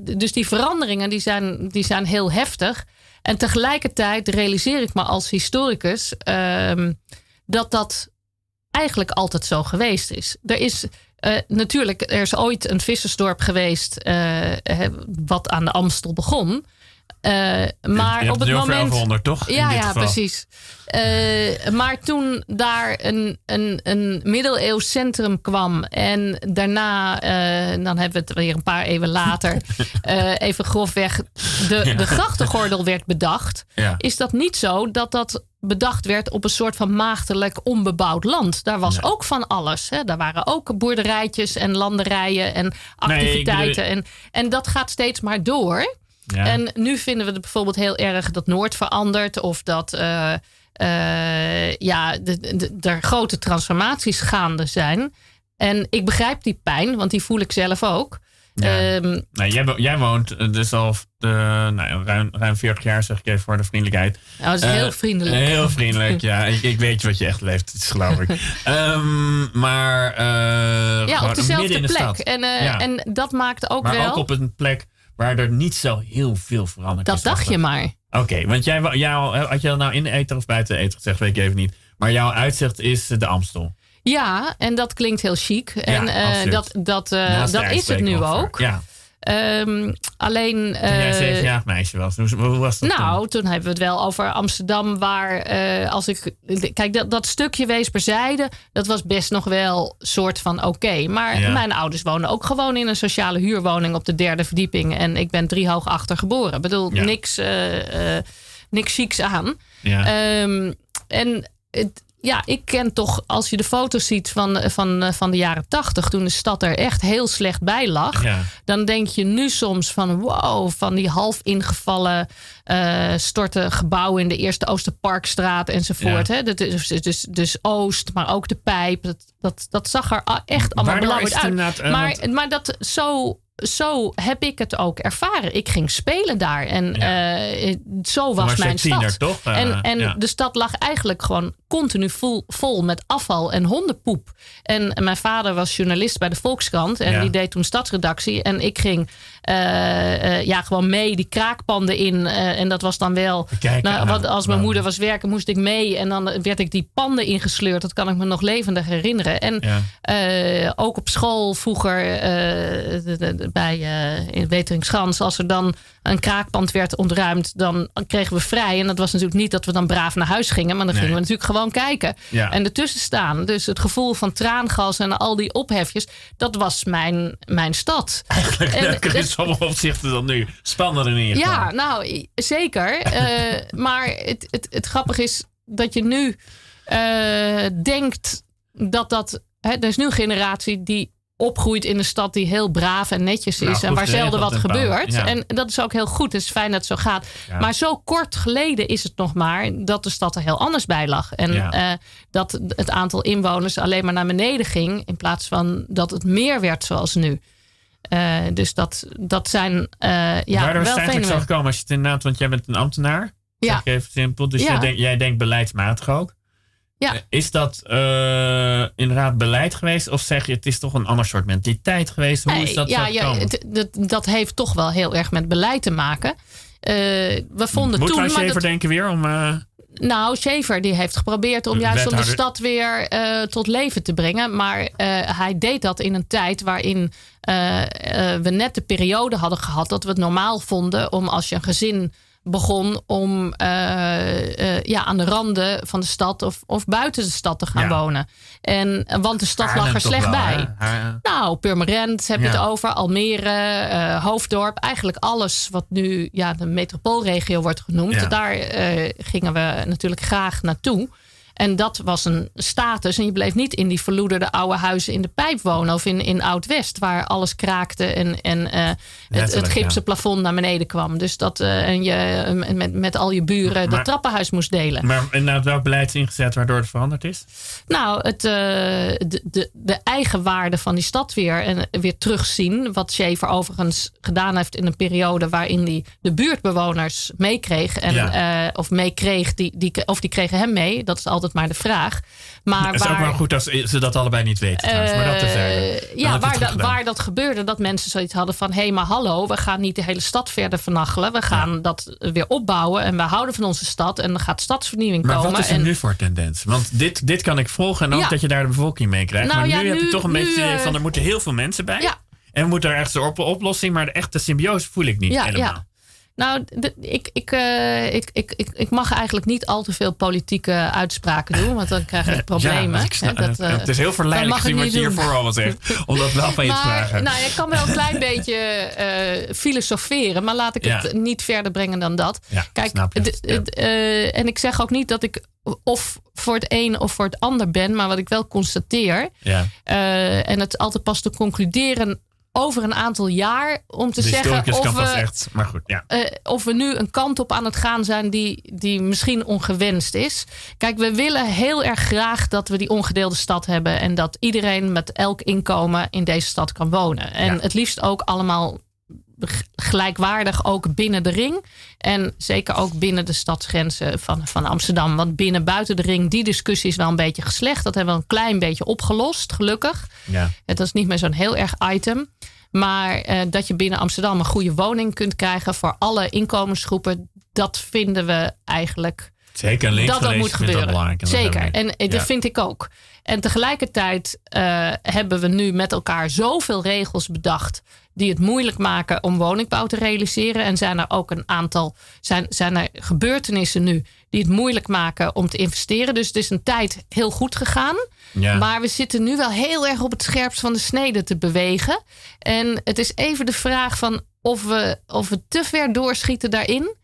dus die veranderingen die zijn, die zijn heel heftig. En tegelijkertijd realiseer ik me als historicus um, dat dat eigenlijk altijd zo geweest is. Er is uh, natuurlijk, er is ooit een vissersdorp geweest uh, wat aan de Amstel begon. Uh, maar op het moment. 100, toch? Ja, ja, precies. Uh, maar toen daar een, een, een middeleeuws centrum kwam en daarna, uh, dan hebben we het weer een paar eeuwen later, <laughs> even grofweg, de, ja. de grachtengordel werd bedacht, ja. is dat niet zo dat dat bedacht werd op een soort van maagdelijk onbebouwd land. Daar was ook van alles. Hè. Daar waren ook boerderijtjes en landerijen en activiteiten. Nee, en, en dat gaat steeds maar door. Ja. En nu vinden we het bijvoorbeeld heel erg dat Noord verandert. Of dat uh, uh, ja, er grote transformaties gaande zijn. En ik begrijp die pijn, want die voel ik zelf ook. Ja. Um, nou, jij, jij, woont dus al uh, nou, ruim, ruim 40 jaar, zeg ik even voor de vriendelijkheid. Nou, dat is heel vriendelijk. Heel vriendelijk, ja. <laughs> Ik, ik, weet wat je echt leeft, is, geloof ik. um, <laughs> maar ja, op dezelfde in de plek. Stad. En, ja. en dat maakt ook maar wel. ook op een plek waar er niet zo heel veel veranderd dat is. Dat dacht je maar. Oké, okay, want jij, jou, had je dat nou in de eter of buiten de eter gezegd, weet ik even niet. Maar jouw uitzicht is de Amstel. Ja, en dat klinkt heel chic. En ja, uh, dat, dat, uh, dat is het nu ook. Ja. Um, alleen. Toen jij uh, meisje was, hoe, hoe was dat? Nou, toen? toen? hebben we het wel over Amsterdam, waar uh, als ik. Kijk, dat, dat stukje Weesperzijde, dat was best nog wel soort van oké. Okay. Maar ja. mijn ouders wonen ook gewoon in een sociale huurwoning op de derde verdieping. En ik ben drie hoog achter geboren. Ik bedoel, ja. niks, uh, niks chics aan. Ja. Um, en het, ja, ik ken toch, als je de foto's ziet van, van, van de jaren tachtig, toen de stad er echt heel slecht bij lag, ja. dan denk je nu soms van wow, van die half ingevallen uh, storten gebouwen in de Eerste Oosterparkstraat enzovoort. Ja. Hè? Dat is, dus, dus Oost, maar ook de Pijp. Dat, dat, dat zag er echt allemaal belangrijk uit. Uh, maar, maar dat zo zo heb ik het ook ervaren. Ik ging spelen daar. En ja. zo was, mijn stad. toch? en en de stad lag eigenlijk gewoon continu vol, vol met afval en hondenpoep. En mijn vader was journalist bij de Volkskrant. En die deed toen stadsredactie. En ik ging ja, gewoon mee die kraakpanden in. Uh, en dat was dan wel. nou, wat, als mijn moeder was werken, moest ik mee. En dan werd ik die panden ingesleurd. Dat kan ik me nog levendig herinneren. En ja. ook op school vroeger de, de, bij in Weteringschans, als er dan een kraakpand werd ontruimd, dan kregen we vrij. En dat was natuurlijk niet dat we dan braaf naar huis gingen, maar dan gingen we natuurlijk gewoon kijken. En ertussen staan. Dus het gevoel van traangas en al die ophefjes, dat was mijn, mijn stad. Eigenlijk <laughs> sommige opzichten dan nu. Spannender in ieder geval. Ja, nou, zeker. uh, <laughs> maar het, het, het grappige is dat je nu uh, denkt dat dat. Hè, er is nu een generatie die opgroeit in een stad die heel braaf en netjes is. Nou, en waar zelden wat gebeurt. En dat is ook heel goed. Het is fijn dat het zo gaat. Maar zo kort geleden is het nog maar dat de stad er heel anders bij lag. En uh, dat het aantal inwoners alleen maar naar beneden ging. In plaats van dat het meer werd zoals nu. Uh, dus dat, dat zijn uh, ja, Waardoor wel het eigenlijk zo gekomen als je het inderdaad... Want jij bent een ambtenaar. Ja. Even simpel. Dus jij, denk, jij denkt beleidsmatig ook. Ja. Eh, is dat uh, inderdaad beleid geweest? Of zeg je het is toch een ander soort mentaliteit geweest? Hoe is dat ja, ja dat, dat heeft toch wel heel erg met beleid te maken. Uh, we vonden Moet toen. Moet Schaefer denken weer om. Uh... Nou, Schaefer die heeft geprobeerd om juist om de stad weer uh, tot leven te brengen. Maar uh, hij deed dat in een tijd waarin uh, we net de periode hadden gehad dat we het normaal vonden om als je een gezin begon om uh, uh, ja, aan de randen van de stad of, of buiten de stad te gaan wonen. En, want de stad lag er slecht bij. Nou, Purmerend heb je het over, Almere, uh, Hoofddorp. Eigenlijk alles wat nu ja, de metropoolregio wordt genoemd. Daar gingen we natuurlijk graag naartoe. En dat was een status. En je bleef niet in die verloederde oude huizen in de pijp wonen. Of in, in Oud-West, waar alles kraakte en, en uh, het, het gipsen plafond naar beneden kwam. Dus dat uh, en je eh, met, met al je buren dat trappenhuis moest delen. Maar en nou, welk beleid is ingezet waardoor het veranderd is? Nou, het, uh, de, de, de eigen waarde van die stad weer, en weer terugzien. Wat Schaefer overigens gedaan heeft in een periode waarin hij de buurtbewoners meekreeg. En, ja. of meekreeg, die, die, of die kregen hem mee. Dat is altijd maar de vraag. Maar het is waar, ook maar goed als ze dat allebei niet weten. Uh, maar dat uh, ja, waar, da, waar, dat gebeurde, dat mensen zoiets hadden van: hé, hey, maar hallo, we gaan niet de hele stad verder vernachelen. We gaan dat weer opbouwen en we houden van onze stad en er gaat stadsvernieuwing maar komen. Maar wat is er en, nu voor tendens? Want dit, dit kan ik volgen en ook dat je daar de bevolking mee krijgt. Nou, maar nu, nu, heb je toch een nu, beetje uh, van: er moeten heel veel mensen bij. En we moeten er echt een oplossing, maar de echte symbiose voel ik niet helemaal. Nou, ik, ik, uh, ik, ik, ik, ik mag eigenlijk niet al te veel politieke uitspraken doen, want dan krijg ik <laughs> problemen. Ja, ik snap, dat, uh, het is heel verleidelijk gezien wat je hiervoor al zegt, <laughs> om dat wel van je te vragen. Nou, ik kan wel een <laughs> klein beetje uh, filosoferen, maar laat ik ja. het niet verder brengen dan dat. Ja, Kijk, en ik zeg ook niet dat ik of voor het een of voor het ander ben, maar wat ik wel constateer. Ja. en het altijd pas te concluderen over een aantal jaar om te zeggen of we, echt, maar goed, ja. uh, of we nu een kant op aan het gaan zijn die, die misschien ongewenst is. Kijk, we willen heel erg graag dat we die ongedeelde stad hebben en dat iedereen met elk inkomen in deze stad kan wonen. En ja. het liefst ook allemaal gelijkwaardig ook binnen de ring. En zeker ook binnen de stadsgrenzen van, van Amsterdam. Want binnen buiten de ring, die discussie is wel een beetje geslecht. Dat hebben we een klein beetje opgelost, gelukkig. Ja. Het is niet meer zo'n heel erg item. Maar eh, dat je binnen Amsterdam een goede woning kunt krijgen voor alle inkomensgroepen, dat vinden we eigenlijk. Zeker links dat dat moet gebeuren. Dat Zeker. En ja. dat vind ik ook. En tegelijkertijd uh, hebben we nu met elkaar zoveel regels bedacht die het moeilijk maken om woningbouw te realiseren. En zijn er ook een aantal zijn, zijn er gebeurtenissen nu die het moeilijk maken om te investeren. Dus het is een tijd heel goed gegaan. Ja. Maar we zitten nu wel heel erg op het scherpst van de snede te bewegen. En het is even de vraag van of we, of we te ver doorschieten daarin.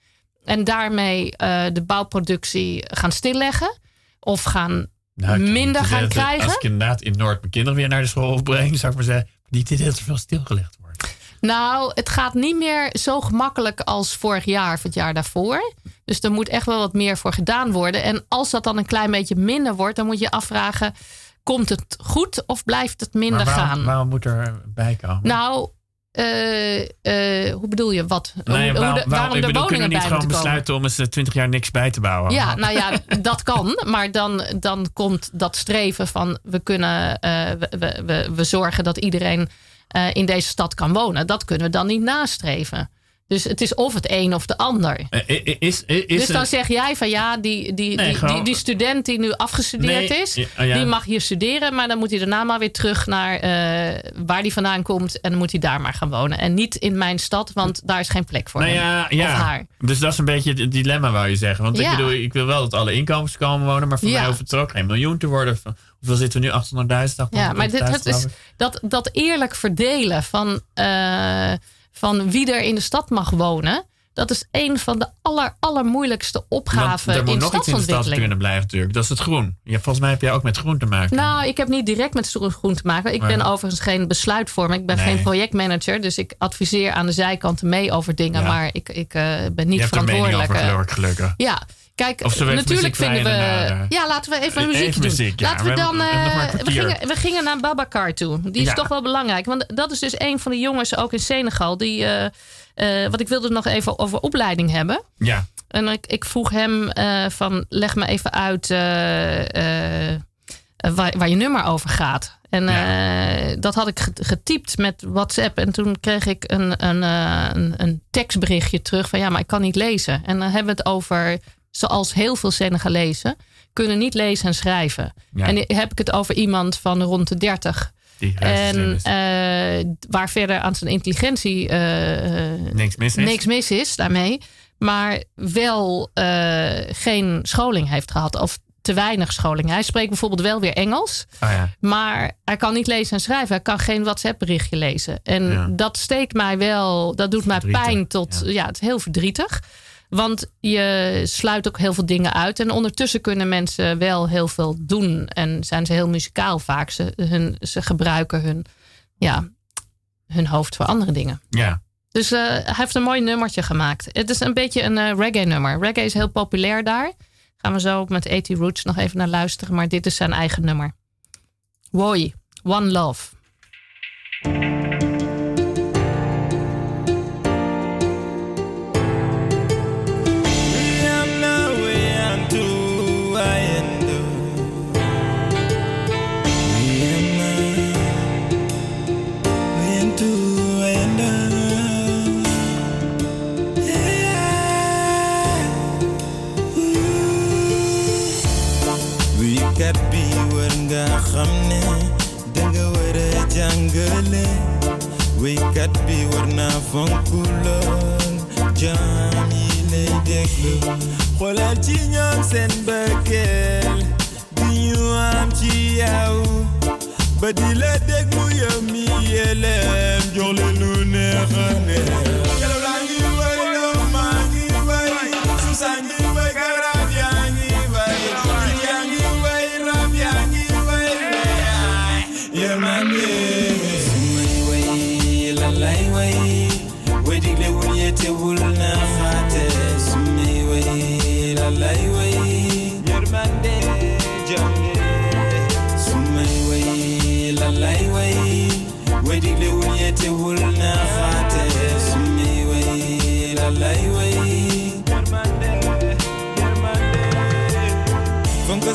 En daarmee uh, de bouwproductie gaan stilleggen. Of gaan nou, minder gaan krijgen. Als ik inderdaad in Noord mijn kinderen weer naar de school breng, zou ik maar zeggen, niet dit heel te veel stilgelegd wordt. Nou, het gaat niet meer zo gemakkelijk als vorig jaar of het jaar daarvoor. Dus er moet echt wel wat meer voor gedaan worden. En als dat dan een klein beetje minder wordt, dan moet je afvragen: komt het goed of blijft het minder waarom, gaan? Waarom moet er bij komen? Nou, hoe bedoel je? Wat? Nee, hoe, waarom, waarom de bedoel, woningen niet gewoon besluiten om eens 20 jaar niks bij te bouwen? Ja, nou ja, <laughs> dat kan. Maar dan, dan komt dat streven van we kunnen, we, we, we, we zorgen dat iedereen in deze stad kan wonen. Dat kunnen we dan niet nastreven. Dus het is of het een of de ander. Is, is, is, dus dan zeg jij van ja, die, die, die, die, die, student die nu afgestudeerd is, oh die mag hier studeren, maar dan moet hij daarna maar weer terug naar uh, waar hij vandaan komt en dan moet hij daar maar gaan wonen. En niet in mijn stad, want daar is geen plek voor nou hem ja, ja. of haar. Dus dat is een beetje het dilemma, wou je zeggen. Want ik bedoel, ik wil wel dat alle inkomens komen wonen, maar voor mij hoeft het er ook geen miljoen te worden. Hoeveel zitten we nu? 800.000? Ja, maar dit, het is dat, dat eerlijk verdelen van. Uh, van wie er in de stad mag wonen. Dat is een van de aller, allermoeilijkste opgaven er moet in nog iets in de stad kunnen blijven natuurlijk. Dat is het groen. Ja, volgens mij heb jij ook met groen te maken. Nou, ik heb niet direct met groen te maken. Ik ben overigens geen besluitvormer. Ik ben geen projectmanager. Dus ik adviseer aan de zijkanten mee over dingen. Maar ik, ik uh, ben niet je verantwoordelijk. Hebt er over, gelukkig. Ja, Kijk, natuurlijk vinden we. Ja, laten we even muziek doen. Muziek, ja. Laten we dan. Uh, we, gingen, we gingen naar Babacar toe. Die is toch wel belangrijk. Want dat is dus een van de jongens ook in Senegal. Die, uh, uh, wat ik wilde nog even over opleiding hebben. Ja. En ik, ik vroeg hem van leg me even uit waar, waar je nummer over gaat. En ja. dat had ik getypt met WhatsApp. En toen kreeg ik een, een, een, een tekstberichtje terug van ja, maar ik kan niet lezen. En dan hebben we het over zoals heel veel Senegalezen, kunnen niet lezen en schrijven. En heb ik het over iemand van rond de 30. en uh, waar verder aan zijn intelligentie uh, niks, mis is. niks mis is daarmee. Maar wel uh, geen scholing heeft gehad. Of te weinig scholing. Hij spreekt bijvoorbeeld wel weer Engels. Oh ja. Maar hij kan niet lezen en schrijven. Hij kan geen WhatsApp berichtje lezen. En ja. dat steekt mij wel. Dat doet mij pijn tot. Ja. ja, het is heel verdrietig. Want je sluit ook heel veel dingen uit. En ondertussen kunnen mensen wel heel veel doen. En zijn ze heel muzikaal vaak. Ze, hun, ze gebruiken hun, ja, hun hoofd voor andere dingen. Ja. Dus uh, hij heeft een mooi nummertje gemaakt. Het is een beetje een uh, reggae nummer. Reggae is heel populair daar. Gaan we zo met 80 Roots nog even naar luisteren. Maar dit is zijn eigen nummer. Woi, One Love. Wéykat bi war naa fonk lool. Jaam yi lay déglu. Xoolal ci ñoom seen am ci yow. Ba di la déglu yow mi yeleem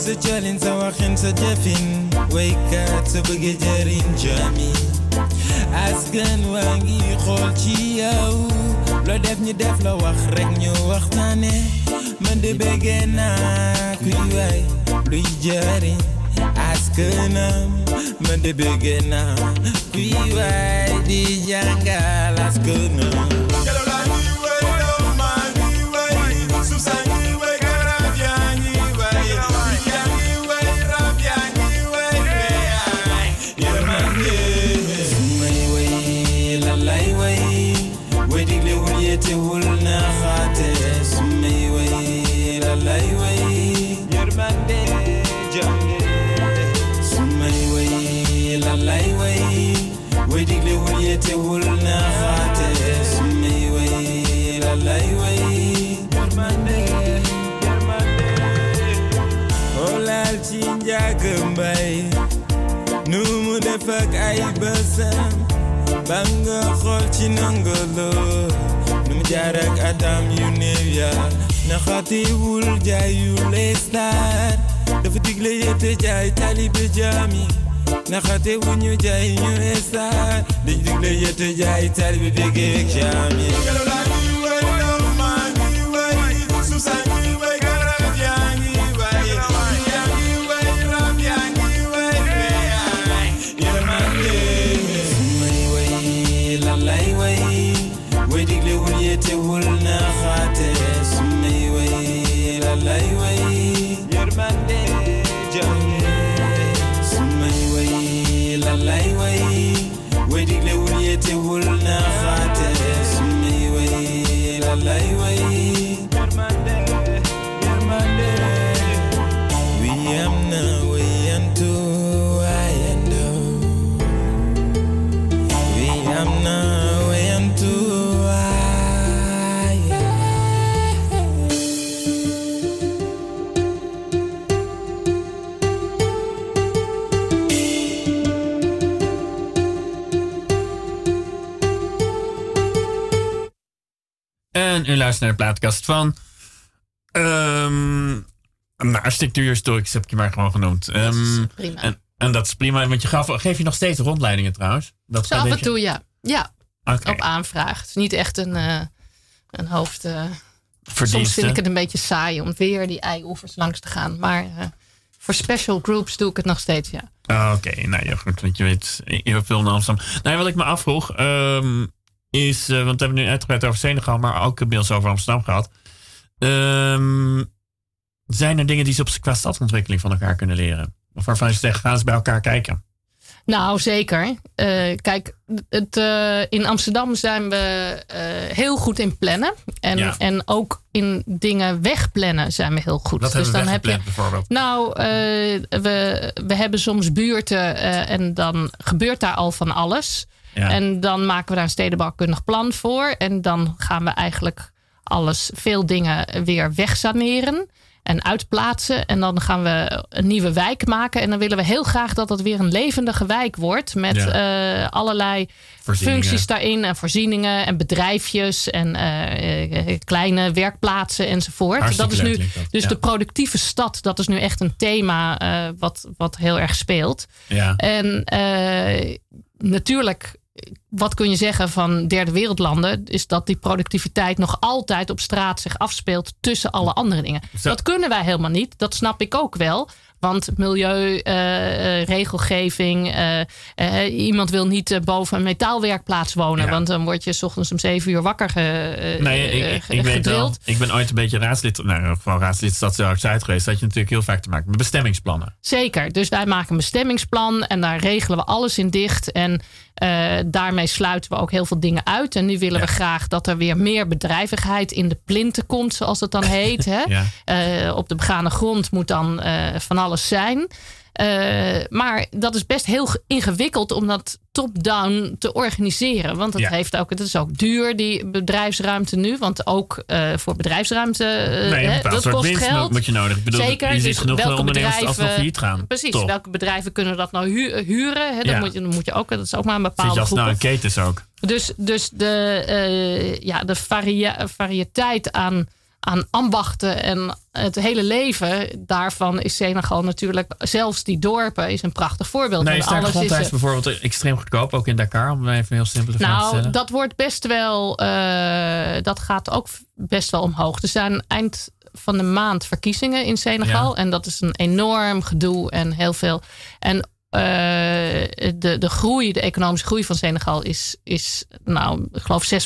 sa colin sa waxin sa jëfin waykat sa bëgge jëriñ jami askan waa ngi xool ci yow loo def ñu def la wax rek ñu waxtaane man de bëggee naa kuy waay luy jëriñ askanam man de bëggee naa kuy di jàngal askanam قولنا خات اسمي ويل الله يوي يرمان دي جنبي سمي ويل الله يوي ويديك لي وليتي قولنا خات اسمي ويل الله يوي يرمان دي يرمان دي قولال تنجا جنبي نوم دفك أي بسام. بانغا خالتي نانغلو jarak adam yu na yaa wul jaay yu lees naan dafa digle yéete jaay taalibe jaami naxaate wu ñu jaay ñu ees naan dañ digle yéete jaay taalibe bégee ak Naar de plaatkast van. ehm nou, heb ik je maar gewoon genoemd. Ehm, prima. En, en dat is prima, want je gaf, geef je nog steeds rondleidingen trouwens? Dat Zo af en toe, ja. Ja, Oké. op aanvraag. Het is niet echt een, eh, een hoofd... eh, soms vind ik het een beetje saai om weer die eioevers langs te gaan. Maar eh, voor special groups doe ik het nog steeds, ja. Ah, Oké, nou ja, goed. Want je weet, je hebt veel in Amsterdam. Nou, wat ik me afvroeg, ehm, is, eh, want we hebben nu uitgebreid over Senegal, maar ook inmiddels over Amsterdam gehad. Ehm, zijn er dingen die ze op qua stadsontwikkeling van elkaar kunnen leren? Of waarvan je zegt, gaan ze bij elkaar kijken? Nou, zeker. Eh, kijk, het, eh, in Amsterdam zijn we heel goed in plannen. En, Ja. en ook in dingen wegplannen zijn we heel goed. Dat hebben we dan heb je. bijvoorbeeld. Nou, we, we hebben soms buurten en dan gebeurt daar al van alles. Ja. En dan maken we daar een stedenbouwkundig plan voor. En dan gaan we eigenlijk alles, veel dingen weer wegsaneren en uitplaatsen. En dan gaan we een nieuwe wijk maken. En dan willen we heel graag dat het weer een levendige wijk wordt. Met eh, allerlei functies daarin. En voorzieningen en bedrijfjes en eh, eh, kleine werkplaatsen enzovoort. Hartstikke dat is nu, dat, dus ja. de productieve stad, dat is nu echt een thema wat, wat heel erg speelt. Ja. En natuurlijk, wat kun je zeggen van derde wereldlanden, is dat die productiviteit nog altijd op straat zich afspeelt tussen alle andere dingen. Dat kunnen wij helemaal niet. Dat snap ik ook wel. Want milieu, eh, eh, eh, iemand wil niet boven een metaalwerkplaats wonen. Ja. Want dan word je 's ochtends om zeven uur wakker ge, Nee, ik, ik, weet wel. Ik ben ooit een beetje raadslid, nou, gewoon raadslid Stad Zuid geweest. Dat je natuurlijk heel vaak te maken met bestemmingsplannen. Zeker. Dus wij maken een bestemmingsplan en daar regelen we alles in dicht. En daarmee sluiten we ook heel veel dingen uit. En nu willen Ja. we graag dat er weer meer bedrijvigheid in de plinten komt, zoals het dan heet. <laughs> Hè? Ja. Op de begane grond moet dan van alles zijn. Eh, maar dat is best heel ge- ingewikkeld om dat top-down te organiseren. Want Ja. heeft ook, het is ook duur, die bedrijfsruimte nu. Want ook eh, voor bedrijfsruimte, eh, nee, hè, dat kost geld. moet je nodig. Ik bedoel, Zeker, je ziet dus genoeg welke ondernemers als bedrijven- failliet gaan. Precies, welke bedrijven kunnen dat nou hu- huren? Hè? Ja. Dan, moet je, dan moet je ook, dat is ook maar een Zit bepaalde je als groep. nou een ketens ook. Dus, dus de, ja, de varia- variëteit aan, aan ambachten en het hele leven daarvan is Senegal natuurlijk, zelfs die dorpen, is een prachtig voorbeeld. Nee, sterke alles is, eh, bijvoorbeeld extreem goedkoop. Ook in Dakar, om even een heel simpele vraag te nou, dat wordt best wel, eh, dat gaat ook best wel omhoog. Er zijn eind van de maand verkiezingen in Senegal. Ja. En dat is een enorm gedoe en heel veel. En eh, de, de groei, de economische groei van Senegal is, is nou, ik geloof 6%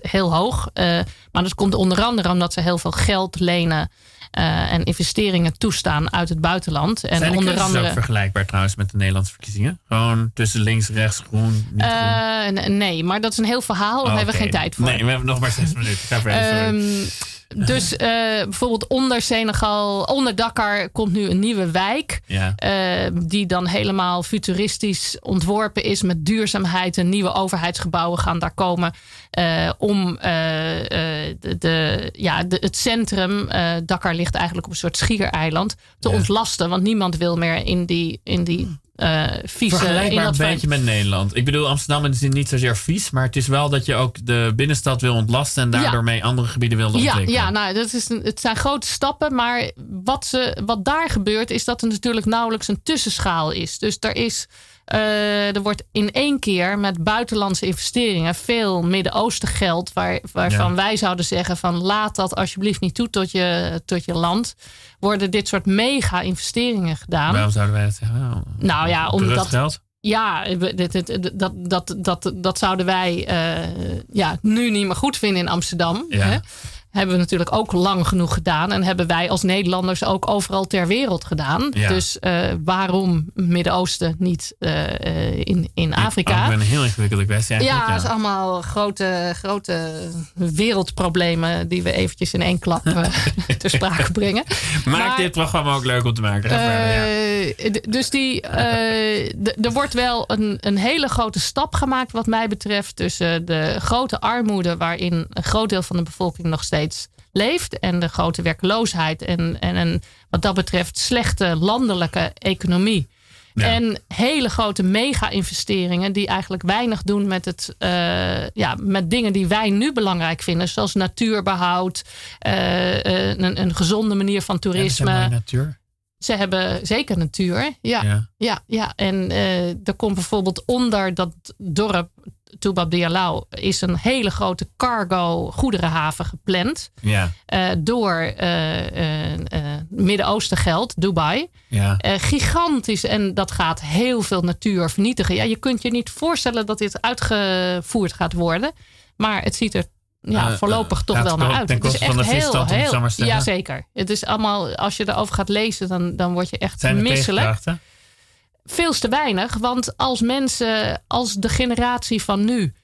heel hoog. Eh, maar dat komt onder andere omdat ze heel veel geld lenen. eh, en investeringen toestaan uit het buitenland. En Zijn de onder andere. ook vergelijkbaar trouwens met de Nederlandse verkiezingen? Gewoon tussen links, rechts, groen, niet groen? Eh, nee, maar dat is een heel verhaal. Daar Oh, hebben we geen tijd voor. Nee, we hebben nog maar zes minuten. Ga verder, sorry. <laughs> Dus eh, bijvoorbeeld onder Senegal, onder Dakar komt nu een nieuwe wijk. ja. eh, die dan helemaal futuristisch ontworpen is met duurzaamheid. En nieuwe overheidsgebouwen gaan daar komen. eh, om de, de, ja, de, het centrum, Dakar ligt eigenlijk op een soort schiereiland, te Ja. ontlasten. Want niemand wil meer in die, in die uh, vieze... Vergelijkbaar een beetje met Nederland. Ik bedoel, Amsterdam is niet zozeer vies, maar het is wel dat je ook de binnenstad wil ontlasten en daardoor mee andere gebieden wil ontwikkelen. Ja, ja nou, dat is een, het zijn grote stappen, maar wat, ze, wat daar gebeurt is dat er natuurlijk nauwelijks een tussenschaal is. Dus er is uh, er wordt in één keer met buitenlandse investeringen veel Midden-Oosten geld, waar, waarvan wij zouden zeggen van laat dat alsjeblieft niet toe tot je, tot je land, worden dit soort mega investeringen gedaan. Waarom zouden wij dat zeggen? nou ja, omdat. Geld? Ja, dat, dat, dat, dat, zouden wij uh, ja, nu niet meer goed vinden in Amsterdam. Ja. Hè? Hebben we natuurlijk ook lang genoeg gedaan. En hebben wij als Nederlanders ook overal ter wereld gedaan. Dus uh, waarom Midden-Oosten niet uh, in, in Afrika? Ik ben een heel ingewikkelde kwestie Ja, ja, is allemaal grote, grote wereldproblemen... die we eventjes in één klap <laughs> ter sprake brengen. <laughs> Maak dit programma ook leuk om te maken. Verder, dus die, er wordt wel een, een hele grote stap gemaakt wat mij betreft... tussen de grote armoede... waarin een groot deel van de bevolking nog steeds leeft. En de grote werkloosheid. En, en een wat dat betreft slechte landelijke economie. En hele grote mega-investeringen die eigenlijk weinig doen met, het, uh, ja, met dingen die wij nu belangrijk vinden. Zoals natuurbehoud, uh, een, een, gezonde manier van toerisme. Ja, natuur. Ze hebben zeker natuur. Ja, ja. ja, ja. En uh, er komt bijvoorbeeld onder dat dorp Toubab Diallo is een hele grote cargo goederenhaven gepland. Ja. Uh, door uh, uh, Midden-Oosten geld, Dubai. Ja. gigantisch. En dat gaat heel veel natuur vernietigen. Ja, je kunt je niet voorstellen dat dit uitgevoerd gaat worden. Maar het ziet er ja, voorlopig toch wel naar uit. het is echt heel, heel. Ja, zeker. Het is allemaal, als je erover gaat lezen, dan, dan word je echt misselijk veel te weinig. Want als mensen, als de generatie van nu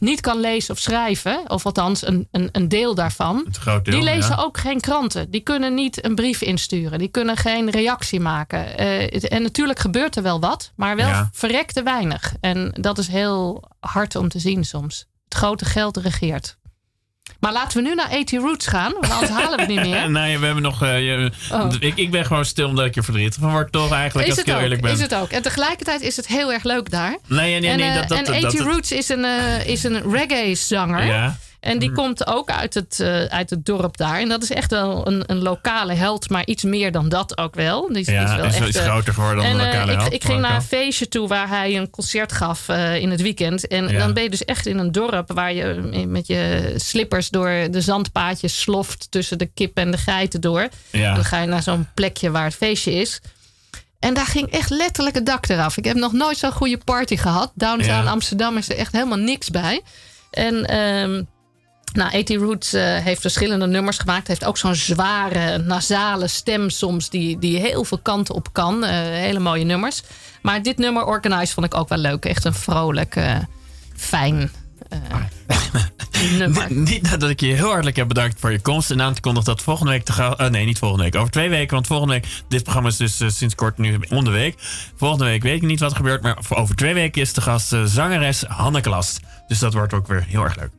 niet kan lezen of schrijven, of althans een, een, een deel daarvan, deel, die lezen ook geen kranten. Die kunnen niet een brief insturen. Die kunnen geen reactie maken. Uh, en natuurlijk gebeurt er wel wat, maar wel ja. verrekte weinig. En dat is heel hard om te zien soms. Het grote geld regeert. Maar laten we nu naar 80 Roots gaan, want anders halen we het niet meer. <laughs> nee, we hebben nog. Uh, oh. ik, ik ben gewoon stil omdat ik je verdrietig van word, toch eigenlijk. Is als ik heel eerlijk ben. Is het ook. En tegelijkertijd is het heel erg leuk daar. Nee, nee, nee. En, dat, dat, en 80 Roots is een, uh, is een reggae-zanger. Ja. En die mm. komt ook uit het, uh, uit het dorp daar. En dat is echt wel een, een lokale held, maar iets meer dan dat ook wel. Die is, ja, is wel echt, iets groter geworden dan en, een lokale ik, held. Ik ging naar een feestje toe waar hij een concert gaf in het weekend. En ja. dan ben je dus echt in een dorp waar je met je slippers door de zandpaadjes sloft tussen de kip en de geiten door. Ja. Dan ga je naar zo'n plekje waar het feestje is. En daar ging echt letterlijk het dak eraf. Ik heb nog nooit zo'n goede party gehad. Downtown ja. Amsterdam is er echt helemaal niks bij. En... Um, nou, A.T. Roots uh, heeft verschillende nummers gemaakt. Heeft ook zo'n zware, nasale stem soms... die, die heel veel kanten op kan. Uh, hele mooie nummers. Maar dit nummer, Organize, vond ik ook wel leuk. Echt een vrolijk, uh, fijn <laughs> nummer. Niet dat ik je heel hartelijk heb bedankt voor je komst. En aan te kondigen dat volgende week te gaan... nee, niet volgende week. Over twee weken. Want volgende week... Dit programma is dus sinds kort nu om de week. Volgende week weet ik niet wat er gebeurt. Maar over twee weken is de gast zangeres Hanneke Last. Dus dat wordt ook weer heel erg leuk.